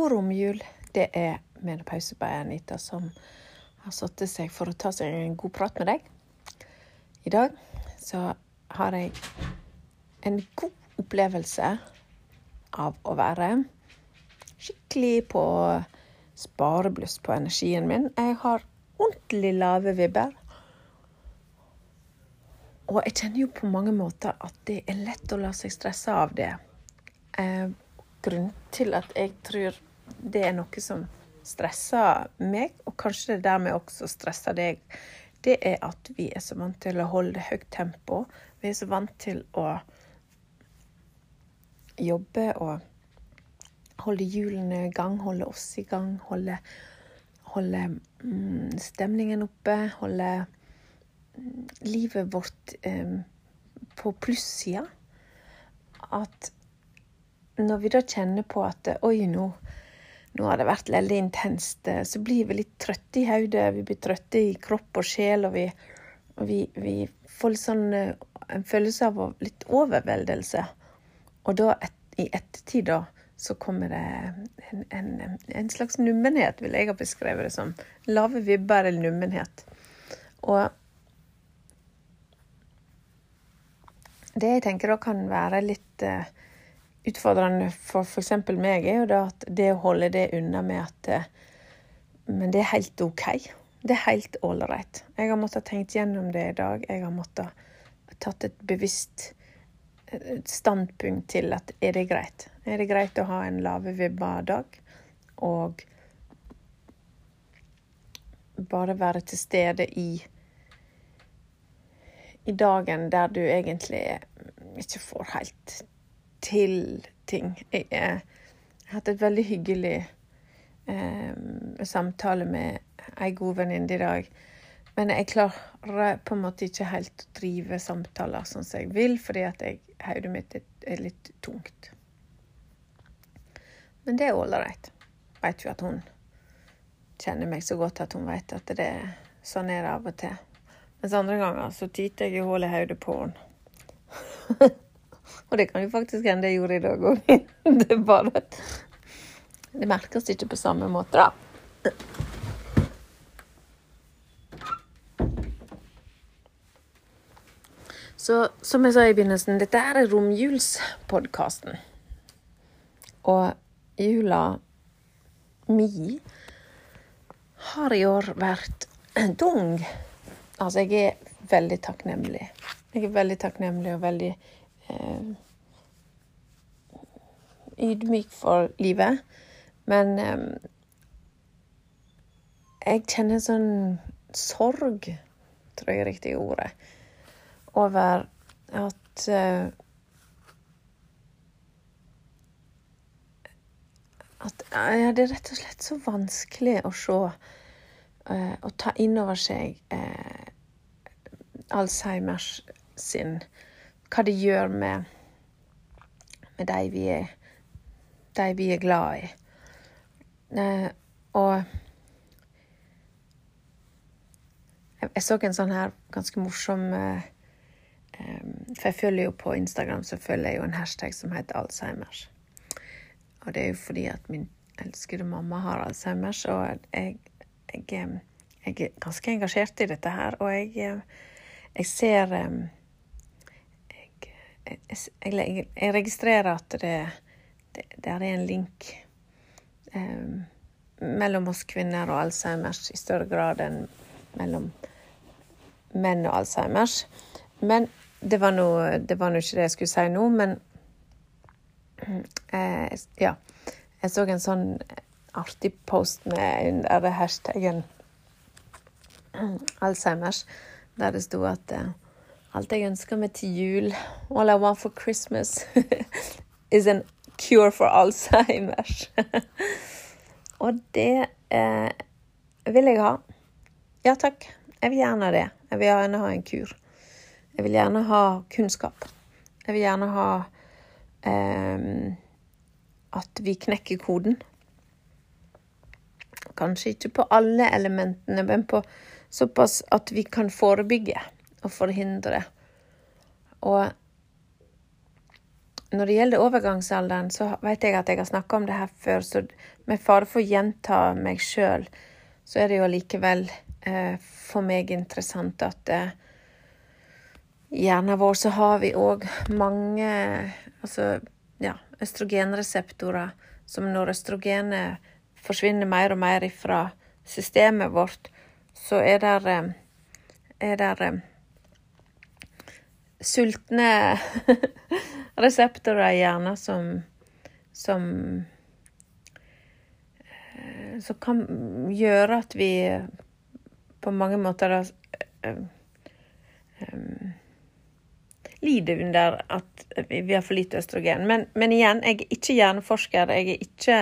God romjul. Det er menopause på Anita som har satt seg for å ta seg en god prat med deg. I dag så har jeg en god opplevelse av å være skikkelig på sparebluss på energien min. Jeg har ordentlig lave vibber. Og jeg kjenner jo på mange måter at det er lett å la seg stresse av det. Eh, grunnen til at jeg tror det er noe som stresser meg, og kanskje det dermed også stresser deg, det er at vi er så vant til å holde høyt tempo. Vi er så vant til å jobbe og holde hjulene i gang, holde oss i gang, holde, holde mm, stemningen oppe, holde mm, livet vårt på plussida. At når vi da kjenner på at oi, nå, nå har det vært veldig intenst, eh, så blir vi litt trøtte i hodet. Vi blir trøtte i kropp og sjel, og vi, og vi, vi får sånn eh, en følelse av litt overveldelse. Og da, et, i ettertid, da, så kommer det en, en, en, slags nummenhet, vil jeg ha beskrevet det som. Lave vibber eller nummenhet. Og det jeg tenker da kan være litt uh, utfordrende for f.eks. meg, er jo det at det å holde det unna med at uh, Men det er helt OK. Det er helt ålreit. Jeg har måttet tenkt gjennom det i dag. Jeg har måttet tatt et bevisst eh, standpunkt til at er det greit? Er det greit å ha en lave vibber dag? Og bare være til stede i i dagen der du egentlig ikke får helt til ting. Jeg, jeg har hatt et veldig hyggelig eh, samtale med ei god venninne i dag. Men jeg klarer på en måte ikke helt å drive samtaler sånn som jeg vil, fordi at jeg, hodet mitt er litt tungt. Men det er ålreit. Veit jo at hun kjenner meg så godt at hun vet at det er sånn er det av og til. Mens andre ganger så tyter jeg i hull i hodet på henne. og det kan jo faktisk hende jeg gjorde i dag òg. det er bare Det merkes ikke på samme måte, da. Så som jeg sa i begynnelsen, dette her er romjulspodkasten. Og jula mi har i år vært tung. Altså, jeg er veldig takknemlig. Jeg er veldig takknemlig og veldig ydmyk for livet. Men eh, jeg kjenner sånn sorg, tror jeg er riktig ordet, over at eh, At ja, det er rett og slett så vanskelig å se og ta inn over seg eh, Alzheimers sin Hva det gjør med, med de vi er de vi er glad i. Uh, og jeg, så en sånn her ganske morsom um, For jeg følger jo på Instagram så følger jeg jo en hashtag som heter Alzheimers. Og det er jo fordi at min elskede mamma har Alzheimers, og jeg, jeg, jeg er ganske engasjert i dette her. Og jeg, jeg ser jeg, jeg, registrerer at det, det, det, er en link um, mellom oss kvinner og Alzheimers i større grad enn mellom menn og Alzheimers. Men det var nå ikke det jeg skulle si nå. Men Eh, ja. Jeg så en sånn artig post med under hashtaggen Alzheimers, der det sto at eh, alt jeg ønsker meg til jul, all I want for Christmas, is a cure for Alzheimers. Og det eh, vil jeg ha. Ja takk, jeg vil gjerne det. Jeg vil gjerne ha en kur. Jeg vil gjerne ha kunnskap. Jeg vil gjerne ha eh, at vi knekker koden. Kanskje ikke på alle elementene, men på såpass at vi kan forebygge og forhindre. Og når det gjelder overgangsalderen, så vet jeg at jeg har snakka om det her før, så med fare for å gjenta meg sjøl, så er det jo allikevel eh, for meg interessant at eh, i hjernen vår så har vi òg mange altså, ja, østrogenreseptorer som når østrogenet forsvinner mer og mer fra systemet vårt, så er det, er det sultne reseptorer i hjernen som, som eh, Som kan gjøre at vi på mange måter da, um, um, lider under at vi har for lite østrogen. Men, men, igjen, jeg er ikke hjerneforsker. Jeg er ikke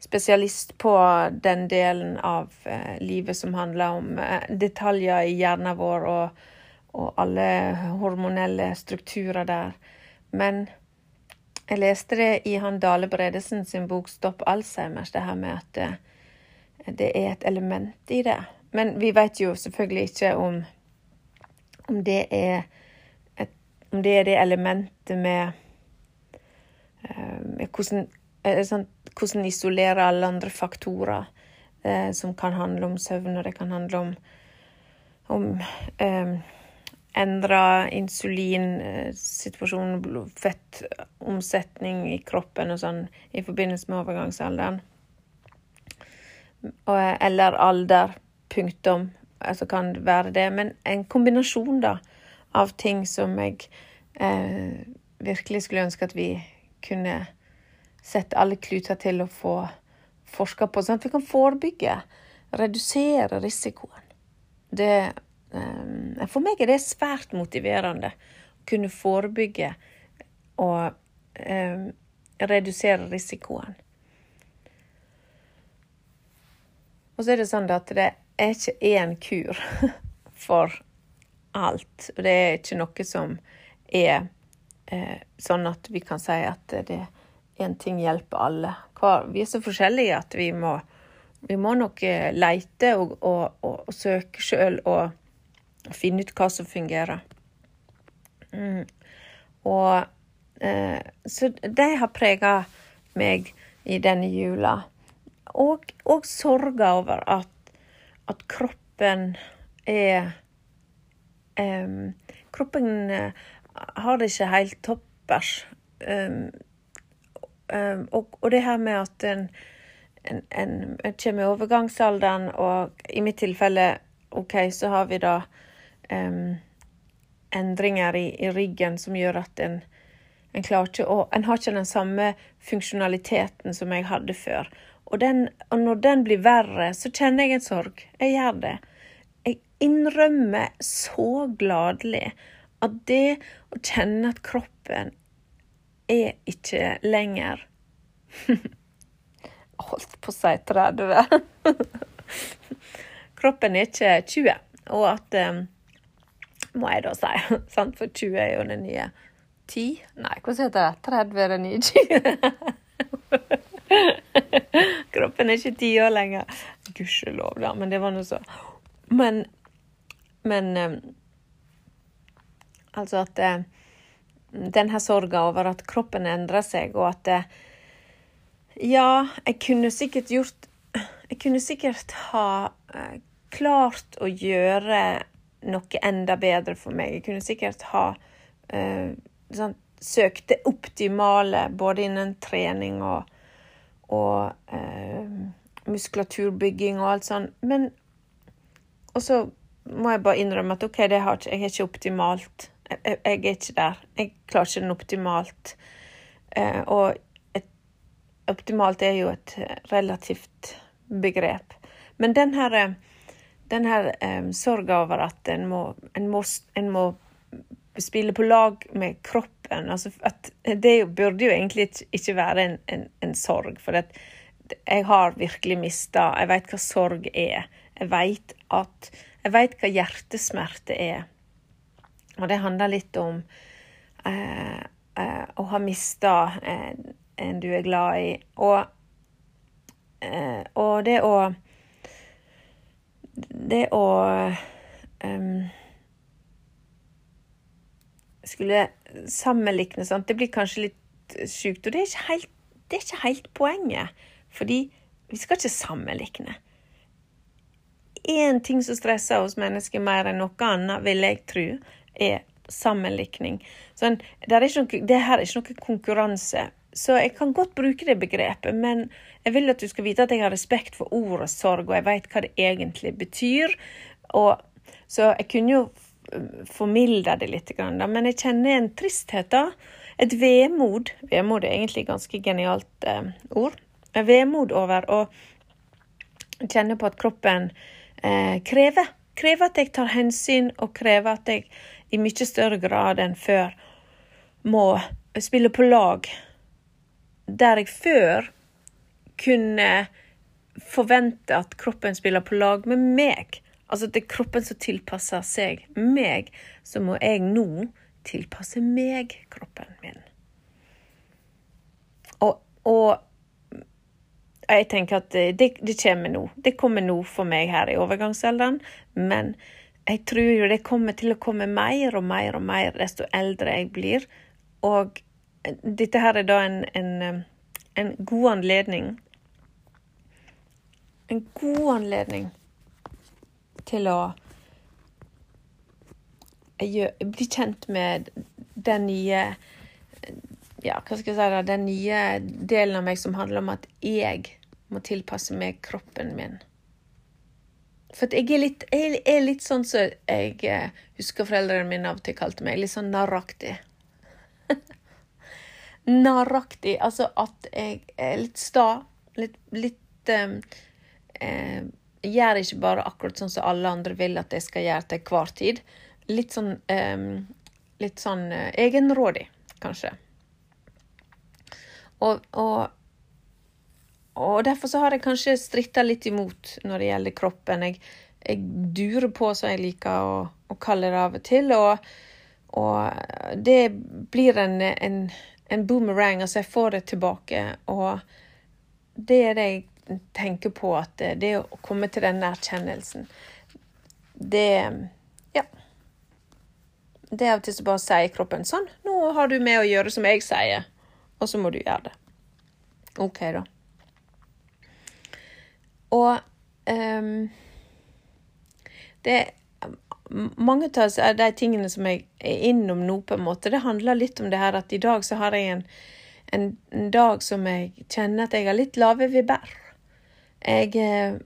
spesialist på den delen av livet som handler om detaljer i hjernen vår og, og alle hormonelle strukturer der. Men jeg leste det i han Dale Bredesen sin bok 'Stopp Alzheimers', det her med at det, det er et element i det. Men vi vet jo selvfølgelig ikke om, om det er et, om det er det elementet med, eh, med hvordan, sånn, hvordan isolere alle andre faktorer eh, som kan handle om søvn, og det kan handle om, om eh, endra insulinsituasjon, fettomsetning i kroppen og sånn i forbindelse med overgangsalderen. Eller alder. Punktum. Altså kan det være det. Men en kombinasjon, da, av ting som jeg eh, virkelig skulle ønske at vi kunne sette alle kluter til å få forska på, sånn at vi kan forebygge, redusere risikoen. Det for meg er det svært motiverende å kunne forebygge og ehm, redusere risikoen. Og så er det sånn at det er ikke én kur for alt. Det er ikke noe som er eh, sånn at vi kan si at det én ting hjelper alle. Vi er så forskjellige at vi må, vi må nok eh, leite og, og, og, og søke sjøl og finne ut hva som fungerer. Mm. Og eh, Så de har prega meg i denne jula. Og, og sorga over at, at kroppen er um, Kroppen uh, har det ikke helt toppers. Um, um, og, og, det her med at en, en, en kommer i overgangsalderen, og i mitt tilfelle OK, så har vi da um, endringer i, i, ryggen som gjør at en, en klarer ikke å En har ikke den samme funksjonaliteten som jeg hadde før. Og, den, og når den blir verre, så kjenner jeg en sorg. Jeg gjør det. Jeg innrømmer så gladelig at det å kjenne at kroppen er ikke lenger Holdt på å si 30. kroppen er ikke 20. Og at um, må jeg da si. For 20 er jo det nye 10. Nei, hvordan heter det? 30 er det nye 20. Kroppen er ikke ti år lenger. Gudskjelov, da. Men det var nå så. Men Men um, Altså at uh, den her sorga over at kroppen endrer seg, og at uh, Ja, jeg kunne sikkert gjort Jeg kunne sikkert ha klart å gjøre noe enda bedre for meg. Jeg kunne sikkert ha eh, sånn, søkt det optimale både innen trening og, og eh, muskulaturbygging og alt sånt. Men Og så må jeg bare innrømme at OK, det har jeg er ikke optimalt. Jeg, jeg, er ikke der. Jeg klarer ikke den optimalt. Eh, og et, optimalt er jo et relativt begrep. Men den her eh, den her um, sorga over at en må, en, må, en må, spille på lag med kroppen. Altså det burde jo egentlig ikke være en, en, en sorg, for jeg har virkelig mista Jeg veit hva sorg er. Jeg veit at Jeg veit hva hjertesmerte er. Og det handler litt om eh, eh, å ha mista en, en, du er glad i. Og, eh, og det å det å um, Skulle sammenlikne sånt Det blir kanskje litt sjukt. Og det er ikke helt, det er ikke helt poenget. Fordi vi skal ikke sammenligne. Én ting som stresser oss mennesker mer enn noe annet, vil jeg tro, er sammenlikning. Sånn, det, er noe, det her er ikke noe konkurranse. Så jeg kan godt bruke det begrepet, men jeg vil at du skal vite at jeg har respekt for ordet sorg, og jeg vet hva det egentlig betyr. Og, så jeg kunne jo formilde det litt, men jeg kjenner en tristhet, da. Et vemod. Vemod er egentlig et ganske genialt eh, ord. En vemod over å kjenne på at kroppen eh, krever. Krever at jeg tar hensyn, og krever at jeg i mye større grad enn før må spille på lag. Der jeg før kunne forvente at kroppen spiller på lag med meg. Altså det er kroppen som tilpasser seg meg, så må jeg nå tilpasse meg kroppen min. Og, og jeg tenker at det, det, kommer nå. Det kommer nå for meg her i overgangsalderen. Men jeg tror jo det kommer til å komme mer og mer og mer desto eldre jeg blir. Og dette her er da en, en, en god anledning En god anledning til å bli kjent med den nye ja, hva skal jeg si da, den nye delen av meg som handler om at jeg må tilpasse meg kroppen min. For jeg er, litt, jeg er litt sånn som så jeg eh, husker foreldrene mine av og til kalte meg. Litt sånn narraktig. narraktig. Altså at jeg er litt sta. Litt, litt um, eh, Gjør ikke bare akkurat sånn som alle andre vil at jeg skal gjøre til hver tid. Litt sånn um, Litt sånn uh, egenrådig, kanskje. Og, og, og, derfor så har jeg kanskje stritta litt imot når det gjelder kroppen. Jeg, jeg durer på, som jeg liker å, å, kalle det av og til. Og, og det blir en, en, en, boomerang, altså jeg får det tilbake. Og det er det jeg tenker på, at det å komme til den erkjennelsen, det Ja. Det er av og til så bare sier kroppen sånn, nå har du med å gjøre som jeg sier og så må du gjøre det. OK, da. Og um, det mange av de tingene som jeg er innom nå, på en måte, det handler litt om det her at i dag så har jeg en, en, en dag som jeg kjenner at jeg har litt lave vibber. Jeg eh,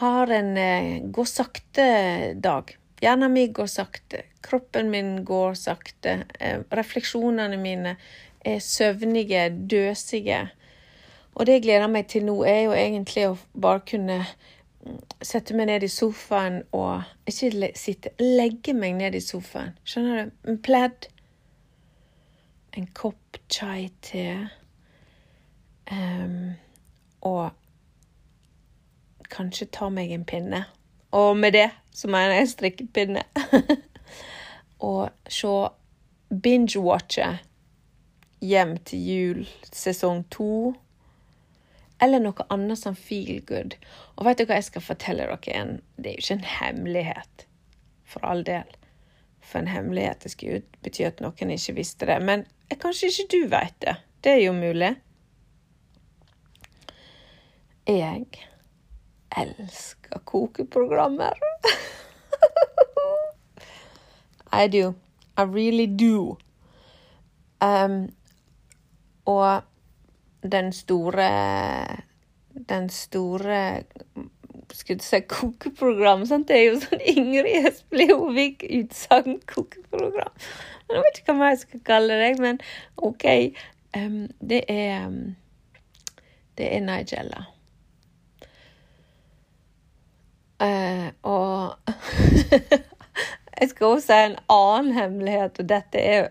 har en eh, gå sakte-dag. Hjernen min går sakte, kroppen min går sakte, eh, refleksjonene mine er søvnige, døsige. Og det jeg gleder meg til nå, er jo egentlig å bare kunne sette meg ned i sofaen og Ikke sitte, legge meg ned i sofaen. Skjønner du? En pledd. En kopp chai-te. Um, og kanskje ta meg en pinne. Og med det så mener jeg strikkepinne. og se binge-watche Hjem til jul sesong to. Eller noe annet som feel good. Og vet dere, hva jeg skal fortelle dere en Det er jo ikke en hemmelighet. For all del. For en hemmelighet det skulle bety at noen ikke visste det. Men kanskje ikke du vet det. Det er jo mulig. Jeg elsker kokeprogrammer. I do. I really do. Um, og den store Den store skulle si kokeprogram. Sant? Det er jo sånn Ingrid Espelid-Hovig-utsagn kokeprogram. Jeg vet ikke hva jeg skal kalle det, men OK. Um, det er Det er Nigella. Uh, og jeg skal også si en annen hemmelighet, og dette er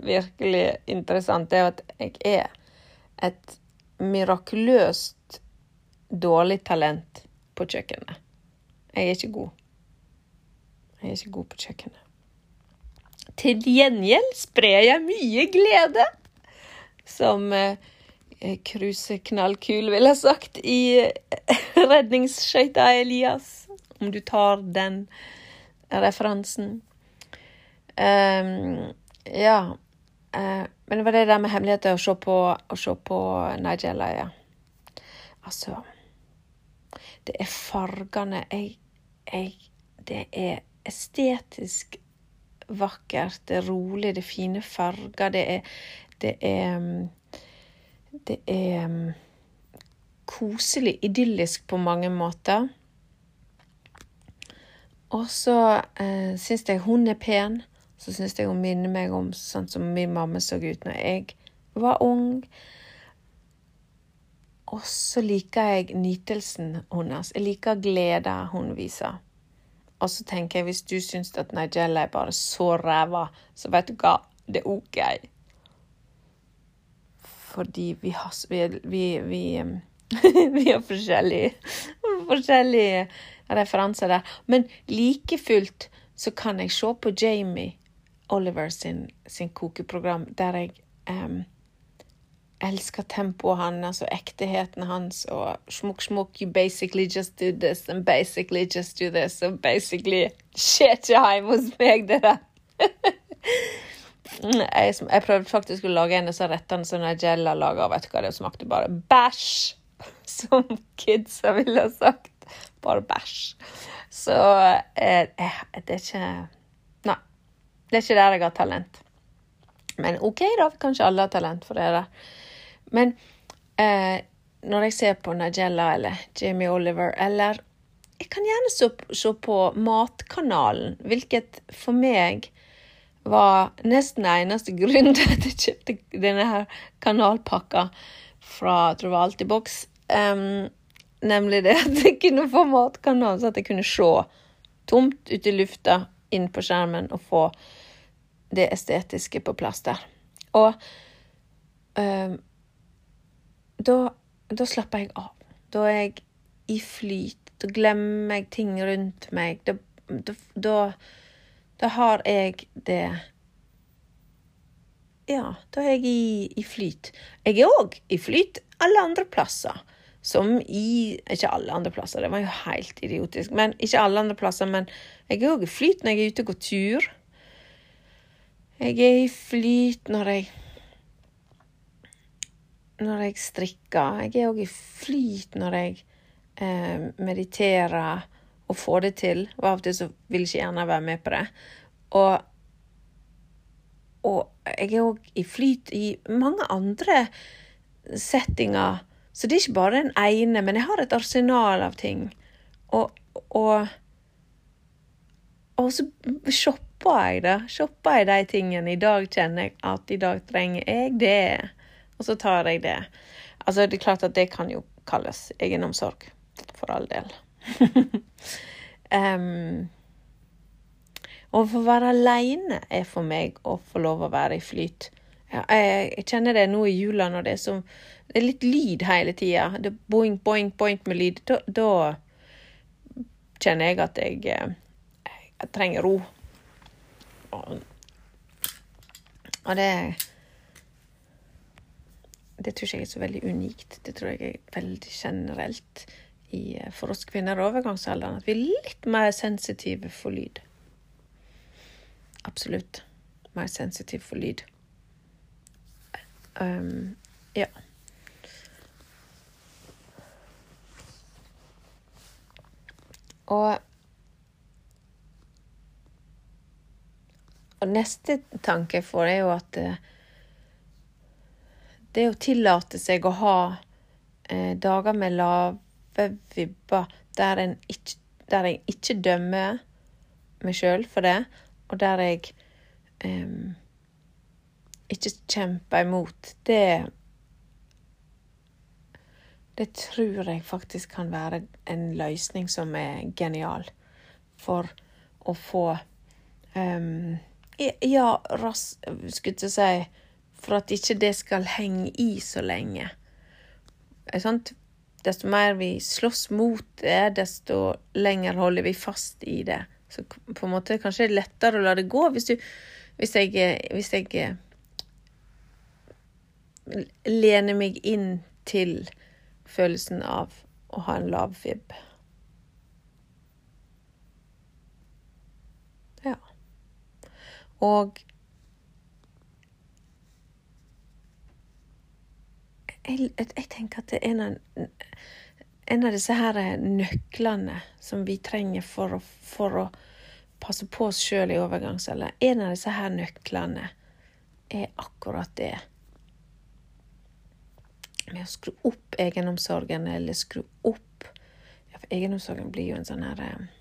virkelig interessant. Det er at jeg er et mirakuløst dårlig talent på kjøkkenet. Jeg er ikke god. Jeg er ikke god på kjøkkenet. Til gjengjeld sprer jeg mye glede, som uh, Kruse Knallkul ville sagt i redningsskøyta Elias, om du tar den referansen. Um, ja. eh, Men det var det der med hemmeligheter å se på, å se på Nigella, ja. Altså Det er fargene jeg, jeg Det er estetisk vakkert, det er rolig, det er fine farger, det er Det er, det er koselig, idyllisk på mange måter. Og så eh, syns jeg hun er pen. Så syns jeg hun minner meg om sånn som min mamma så ut når jeg var ung. Og så liker jeg nytelsen hennes. Jeg liker gleden hun viser. Og så tenker jeg hvis du syns at Nigella er bare så ræva, så vet du hva, det er OK. Fordi vi har vi, vi, vi har forskjellige, forskjellige referanser der. Men like fullt så kan jeg se på Jamie Oliver sin, sin kokeprogram, der jeg um, elsker tempoet hans og ekteheten hans og smukk, smukk, you basically just do this and basically just do this and basically skjer ikke hjemme hos meg, det der. jeg, jeg, prøvde faktisk å lage en av disse rettene som Nigella laga, og vet du hva, det smakte bare bæsj! Som kidsa ville ha sagt. Bare bæsj. Så eh, eh, det er ikke. Det er ikke der jeg har talent. Men OK, da. Kanskje alle har talent for det der. Men eh, når jeg ser på Nigella eller Jamie Oliver, eller Jeg kan gjerne se, se på Matkanalen, hvilket for meg var nesten eneste grunn til at jeg kjøpte denne her kanalpakka fra jeg tror det var. Um, Nemlig det at jeg kunne få matkanal, så at jeg kunne se tomt ut i lufta, inn på skjermen, og få det estetiske på plass der. Og øh, da, da slapper jeg av. Da er jeg i flyt. Da glemmer jeg ting rundt meg. Da, da, da, har jeg det Ja, da er jeg i, i flyt. Jeg er òg i flyt alle andre plasser. Som i Ikke alle andre plasser, det var jo helt idiotisk. Men ikke alle andre plasser, men jeg er òg i flyt når jeg er ute og går tur. Jeg er i flyt når jeg Når jeg strikker. Jeg er òg i flyt når jeg eh, mediterer og får det til. Og av og til så vil jeg ikke gjerne være med på det. Og, og jeg er òg i flyt i mange andre settinger så det er ikke bare den ene, men jeg har et arsenal av ting. Og, og, og så shopper jeg da? Shopper jeg de tingene. I dag kjenner jeg at i dag trenger jeg det. Og så tar jeg det. Altså, det er klart at det kan jo kalles egenomsorg. For all del. um, å få være aleine er for meg å få lov å være i flyt. Ja, jeg, jeg, kjenner det nå i jula når det er som, det er litt lyd hele tida. Det er boing, boing, boing med lyd. Da, da kjenner jeg at jeg, eh, jeg trenger ro. Og, det Det tror ikke jeg er så veldig unikt. Det tror jeg er veldig generelt i, eh, for oss kvinner i overgangsalderen. At vi er litt mer sensitive for lyd. Absolutt. Mer sensitive for lyd. Um, ja. Og, og neste tanke jeg får, er jo at eh, det å tillate seg å ha eh, dager med lave vibber der, ikke, der, jeg ikke dømmer meg sjøl for det, og der jeg eh, ikke kjemper imot, det det tror jeg faktisk kan være en løsning som er genial for å få um, Ja, ras, skulle jeg si For at ikke det skal henge i så lenge. Sant? Desto mer vi slåss mot det, desto lenger holder vi fast i det. Så på en måte kanskje det er lettere å la det gå hvis, du, hvis jeg, hvis jeg lener meg inn til følelsen av å ha en lav vib. Og jeg, jeg, tenker at en av, en av disse her nøklene som vi trenger for å, for å passe på oss sjøl i overgangsalderen, en av disse her nøklene er akkurat det. Med å skru opp egenomsorgen, eller skru opp ja, for Egenomsorgen blir jo en sånn herre eh,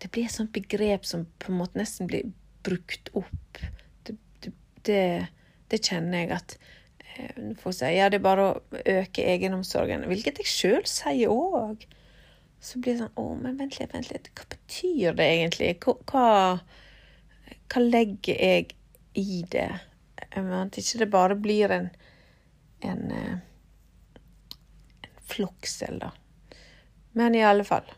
Det blir et sånt begrep som på en måte nesten blir brukt opp. Det, det, det, det kjenner jeg at eh, Folk sier ja, det er bare å øke egenomsorgen, hvilket jeg sjøl sier òg. Så blir det sånn Å, men vent litt, vent litt. Hva betyr det egentlig? Hva, hva legger jeg i det? At ikke det bare blir en, en, eh, en floksel, da. Men i alle fall.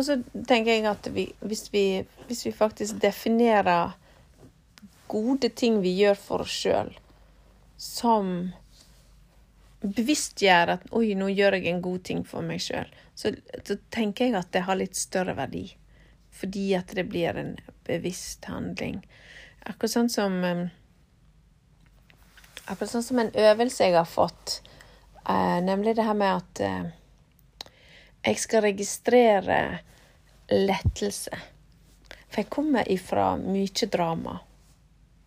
Og så tenker jeg at vi, hvis, vi, hvis vi faktisk definerer gode ting vi gjør for oss sjøl, som bevisstgjør at 'oi, nå gjør jeg en god ting for meg sjøl', så, så, tenker jeg at det har litt større verdi. Fordi at det blir en bevisst handling. Akkurat sånn som Akkurat sånn som en øvelse jeg har fått, uh, nemlig det her med at uh, jeg skal registrere lettelse. For jeg kommer ifra mye drama.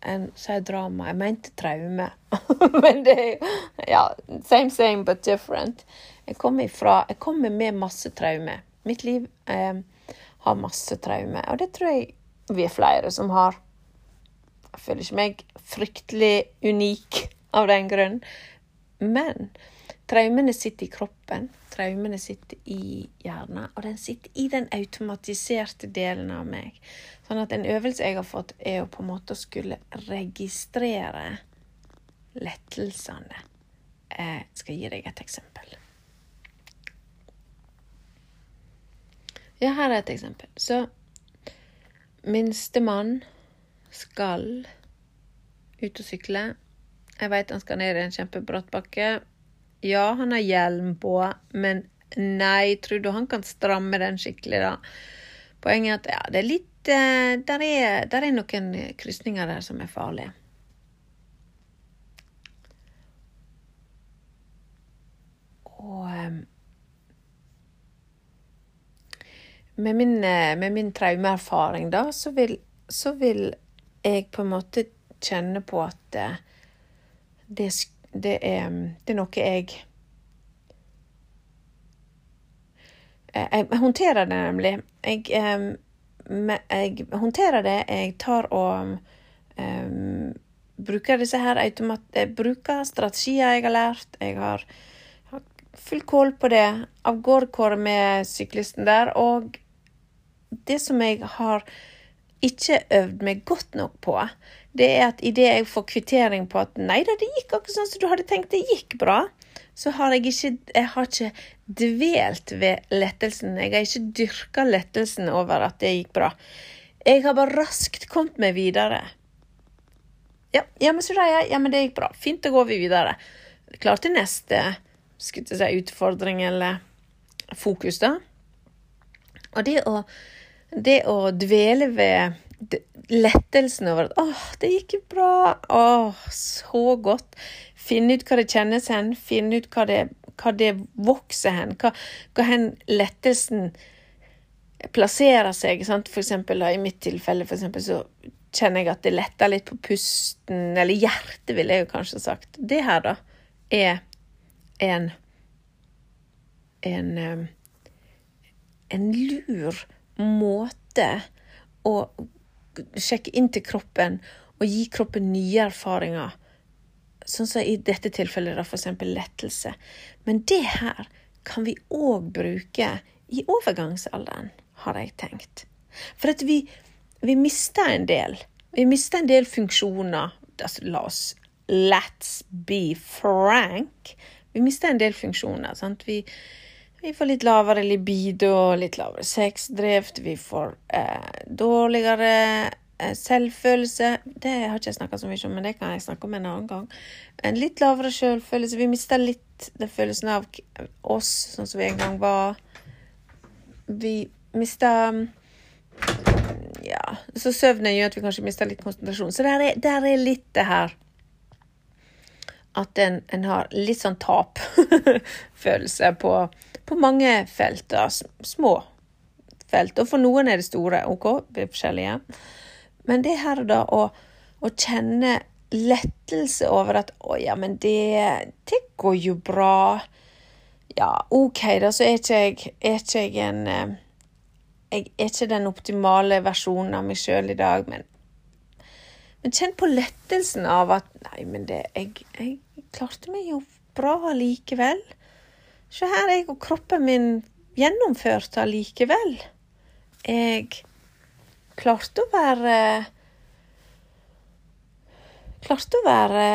En sier drama, jeg mente traume. Men det er jo Ja, same same but different. Jeg kommer, ifra, jeg kommer med masse traume. Mitt liv eh, har masse traume, og det tror jeg vi er flere som har. Jeg føler ikke meg fryktelig unik av den grunn. Men traumene sitter i kroppen traumene sitter i hjernen, og den sitter i den automatiserte delen av meg. Sånn at en øvelse jeg har fått, er å på en måte skulle registrere lettelsene. Jeg skal gi deg et eksempel. Ja, her er et eksempel. Så minstemann skal ut og sykle. Jeg veit han skal ned i en kjempebratt bakke. Ja, han har hjelm på, men nei, tror du han kan stramme den skikkelig, da? Poenget er at ja, det er litt eh, der, er, der er noen krysninger der som er farlige. Og eh, med min, eh, med min traumeerfaring, da, så vil, så vil, jeg på en måte kjenne på at eh, det det er, det er noe jeg Jeg håndterer det nemlig. Jeg, jeg håndterer det. Jeg tar og um, bruker disse her automat... Jeg bruker strategier jeg har lært. Jeg har, har full kål på det. Av gårde med syklisten der. Og det som jeg har ikke øvd meg godt nok på, det er at idet jeg får kvittering på at nei da, det gikk akkurat sånn som du hadde tenkt, det gikk bra, så har jeg ikke, jeg har ikke dvelt ved lettelsen. Jeg har ikke dyrka lettelsen over at det gikk bra. Jeg har bare raskt kommet meg videre. Ja, ja men så ja, ja, men det gikk bra. Fint, da går vi videre. Klar til neste skulle si, utfordring eller fokus, da. Og det å, det å dvele ved lettelsen over at 'Åh, det gikk jo bra'. Åh, så godt. Finne ut hva det kjennes hen. Finne ut hva det, hva det vokser hen. Hva, hva hen lettelsen plasserer seg. Sant? For eksempel, da, I mitt tilfelle for eksempel, så kjenner jeg at det letter litt på pusten. Eller hjertet, ville jeg jo kanskje sagt. Det her, da, er en en, eh, en lur måte å sjekke inn til kroppen og gi kroppen nye erfaringer. Sånn som i dette tilfellet, da, eksempel lettelse. Men det her kan vi òg bruke i overgangsalderen, har jeg tenkt. For at vi, vi mister en del. Vi mister en del funksjoner. Altså, la oss Let's be frank. Vi mister en del funksjoner. sant? Vi, vi får litt lavere libido, litt lavere sexdrift, vi får eh, dårligere eh, selvfølelse. Det har ikke jeg snakka så mye om, men det kan jeg snakke om en annen gang. En litt lavere selvfølelse. Vi mister litt den følelsen av oss sånn som vi en gang var. Vi mister Ja, så søvnen gjør at vi kanskje mister litt konsentrasjon. Så der er, der er litt det her at en, en har litt sånn tapfølelse på, på mange felt. Da, små felt. Og for noen er det store. OK, vi er forskjellige. Men det her da å, å kjenne lettelse over at å ja, men det, det går jo bra. Ja, OK, da, så er ikke jeg, er ikke jeg en eh, Jeg er ikke den optimale versjonen av meg sjøl i dag, men men kjenn på lettelsen av at Nei, men det Jeg, jeg klarte meg jo bra likevel. Se her, jeg og kroppen min gjennomførte allikevel. Jeg klarte å være Klarte å være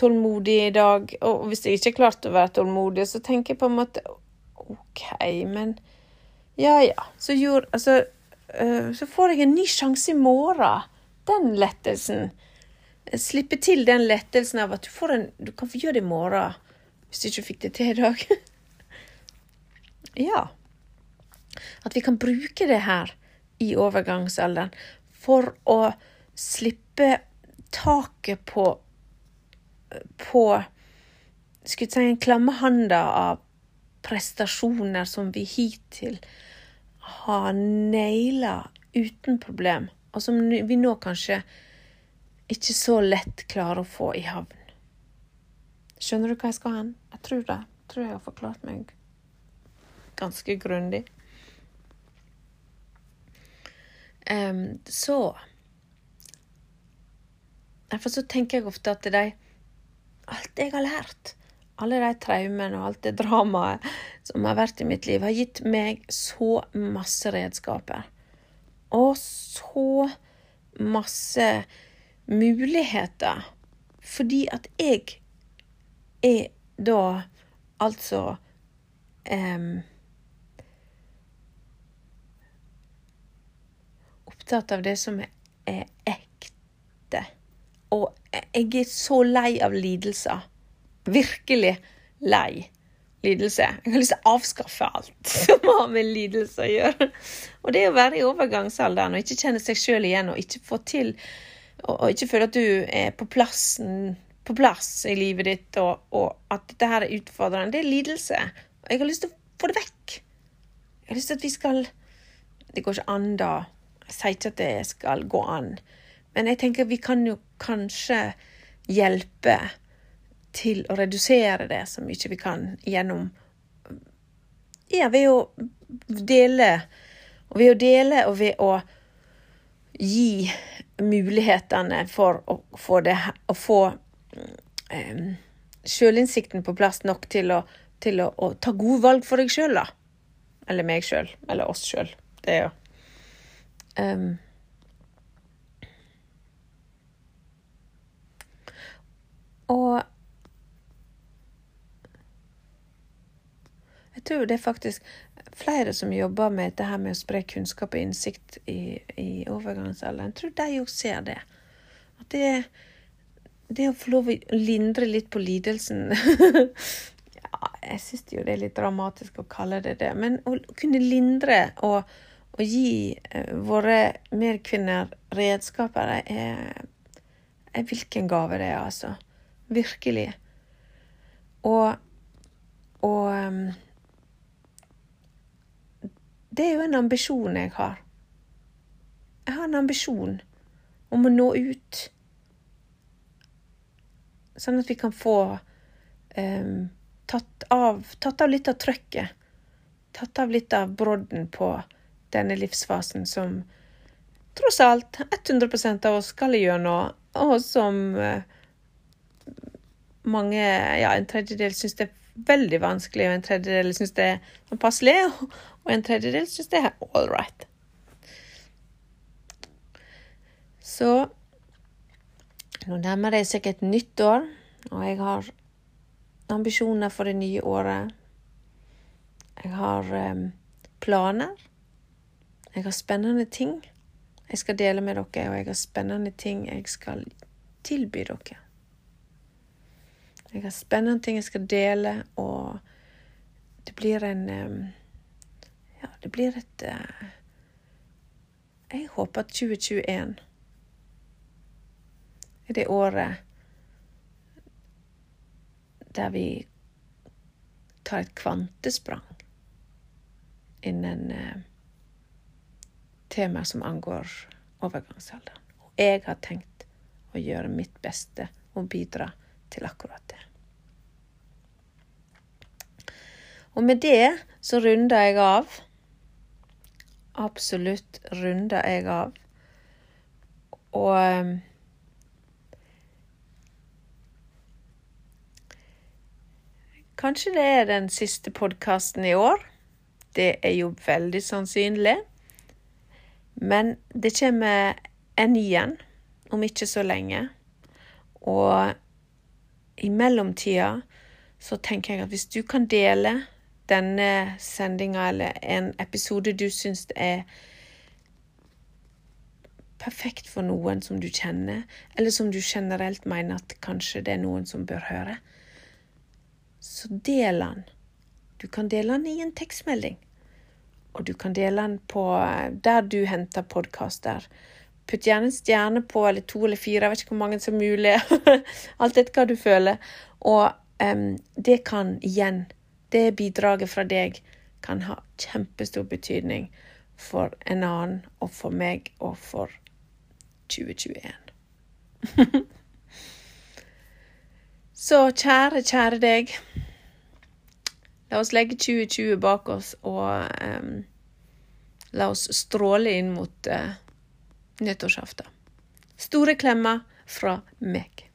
tålmodig i dag. Og hvis jeg ikke klarte å være tålmodig, så tenker jeg på en måte OK, men Ja, ja. Så gjorde Altså, øh, så får jeg en ny sjanse i morgen den lettelsen. Slippe til den lettelsen av at du, en, du kan få gjøre det i morgen hvis du ikke fikk det til i dag. ja. At vi kan bruke det her i overgangsalderen for å slippe taket på på skulle si en klammehanda av prestasjoner som vi hittil har naila uten problem og som vi nå kanskje ikke så lett klarer å få i havn. Skjønner du hva jeg skal hen? Jeg tror det. Jeg tror jeg har forklart meg ganske grundig. Um, så Derfor så tenker jeg ofte at de Alt jeg har lært, alle de traumene og alt det dramaet som har vært i mitt liv, har gitt meg så masse redskaper og så masse muligheter. Fordi at jeg er da altså um, Opptatt av det som er ekte. Og jeg er så lei av lidelser. Virkelig lei lidelse. Jeg har lyst til å avskaffe alt som har med lidelse å gjøre. Og det å være i overgangsalderen og ikke kjenne seg sjøl igjen og ikke få til og, ikke føle at du er på, plassen, på plass i livet ditt, og, og, at dette her er utfordrende, det er lidelse. Og jeg har lyst til å få det vekk. Jeg har lyst til at vi skal Det går ikke an, da. Jeg sier ikke at det skal gå an. Men jeg tenker vi kan jo kanskje hjelpe til å redusere det så mye vi kan gjennom Ja, ved å dele. Og ved å dele og ved å gi mulighetene for å få det Å få um, sjølinnsikten på plass nok til å, til å, å ta gode valg for deg sjøl, da. Eller meg sjøl. Eller oss sjøl. Det er jo um, Og Jeg tror det er faktisk flere som jobber med dette her med å spre kunnskap og innsikt i, i overgangsalderen. Jeg tror de òg ser det. At det, det å få lov å lindre litt på lidelsen ja, Jeg syns jo det er litt dramatisk å kalle det det, men å kunne lindre og, og gi uh, våre medkvinner redskaper er, er Hvilken gave det er, altså. Virkelig. Og, og um, det er jo en ambisjon jeg har. Jeg har en ambisjon om å nå ut. Sånn at vi kan få um, tatt, av, tatt, av, litt av trøkket. Tatt av litt av brodden på denne livsfasen som tross alt 100% av oss skal gjennom, og som uh, mange, ja, en tredjedel syns det er veldig vanskelig, og en tredjedel syns det er passelig, og en tredjedel syns det er all right. Så nå nærmer det seg et nytt år, og jeg har ambisjoner for det nye året. Jeg har um, planer. Jeg har spennende ting jeg skal dele med dere, og jeg har spennende ting jeg skal tilby dere. Jeg har spennende ting jeg skal dele, og det blir en um, ja, det blir et, eh, jeg håper at 2021 er det året der vi tar et kvantesprang innen eh, temaer som angår overgangsalderen. Og jeg har tenkt å gjøre mitt beste og bidra til akkurat det. Og med det så runder jeg av. Absolutt runder jeg av. Og Kanskje det er den siste podkasten i år. Det er jo veldig sannsynlig. Men det kommer en ny en om ikke så lenge. Og i mellomtida så tenker jeg at hvis du kan dele denne sendinga eller en episode du syns er perfekt for noen som du kjenner, eller som du generelt mener at kanskje det er noen som bør høre, så del den. Du kan dele den i en tekstmelding. Og du kan dele den på der du henter podkaster. Putt gjerne en stjerne på, eller to eller fire, jeg vet ikke hvor mange som mulig. Alt etter hva du føler. Og um, det kan igjen, det bidraget fra deg, kan ha kjempestor betydning for en annen, og for meg, og for 2021. Så kjære, kjære deg. La oss legge 2020 bak oss, og um, la oss stråle inn mot uh, nyttårsaften. Store klemmer fra meg.